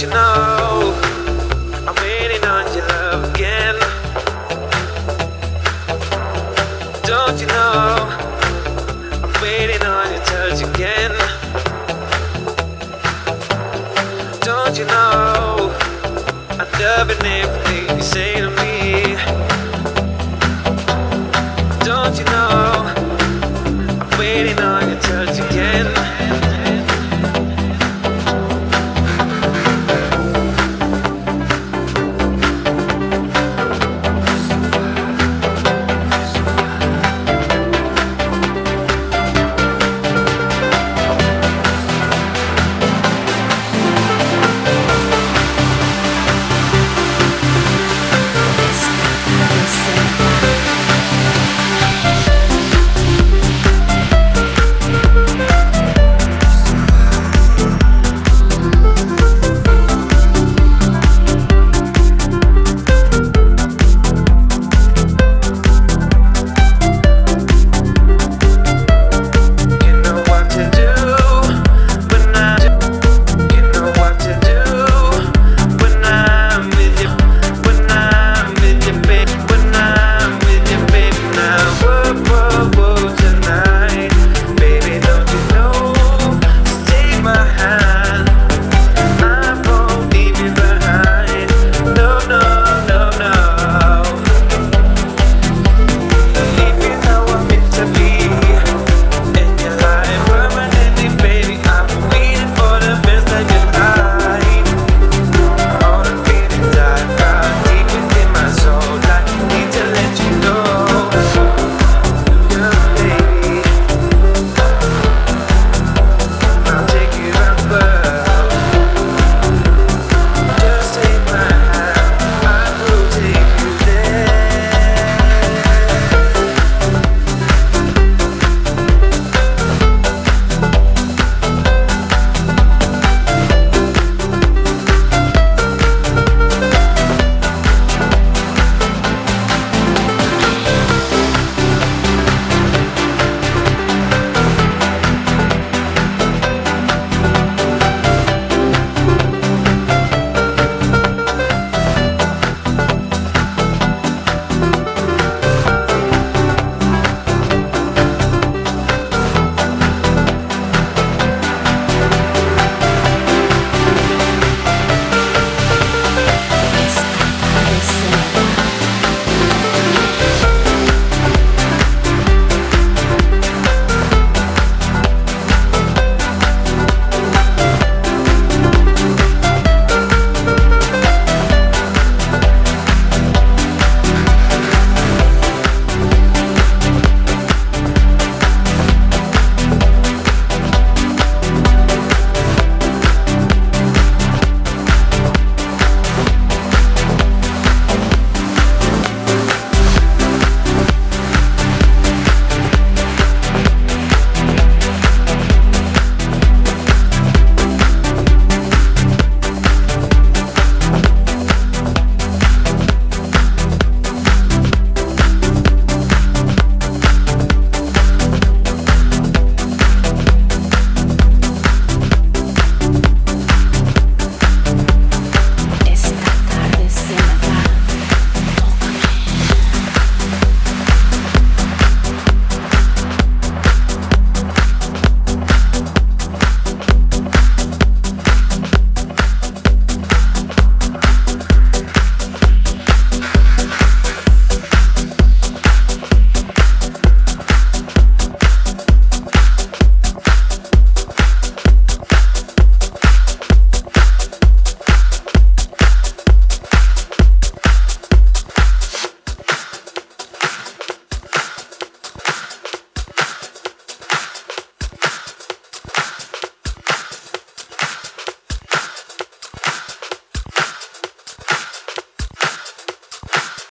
you know.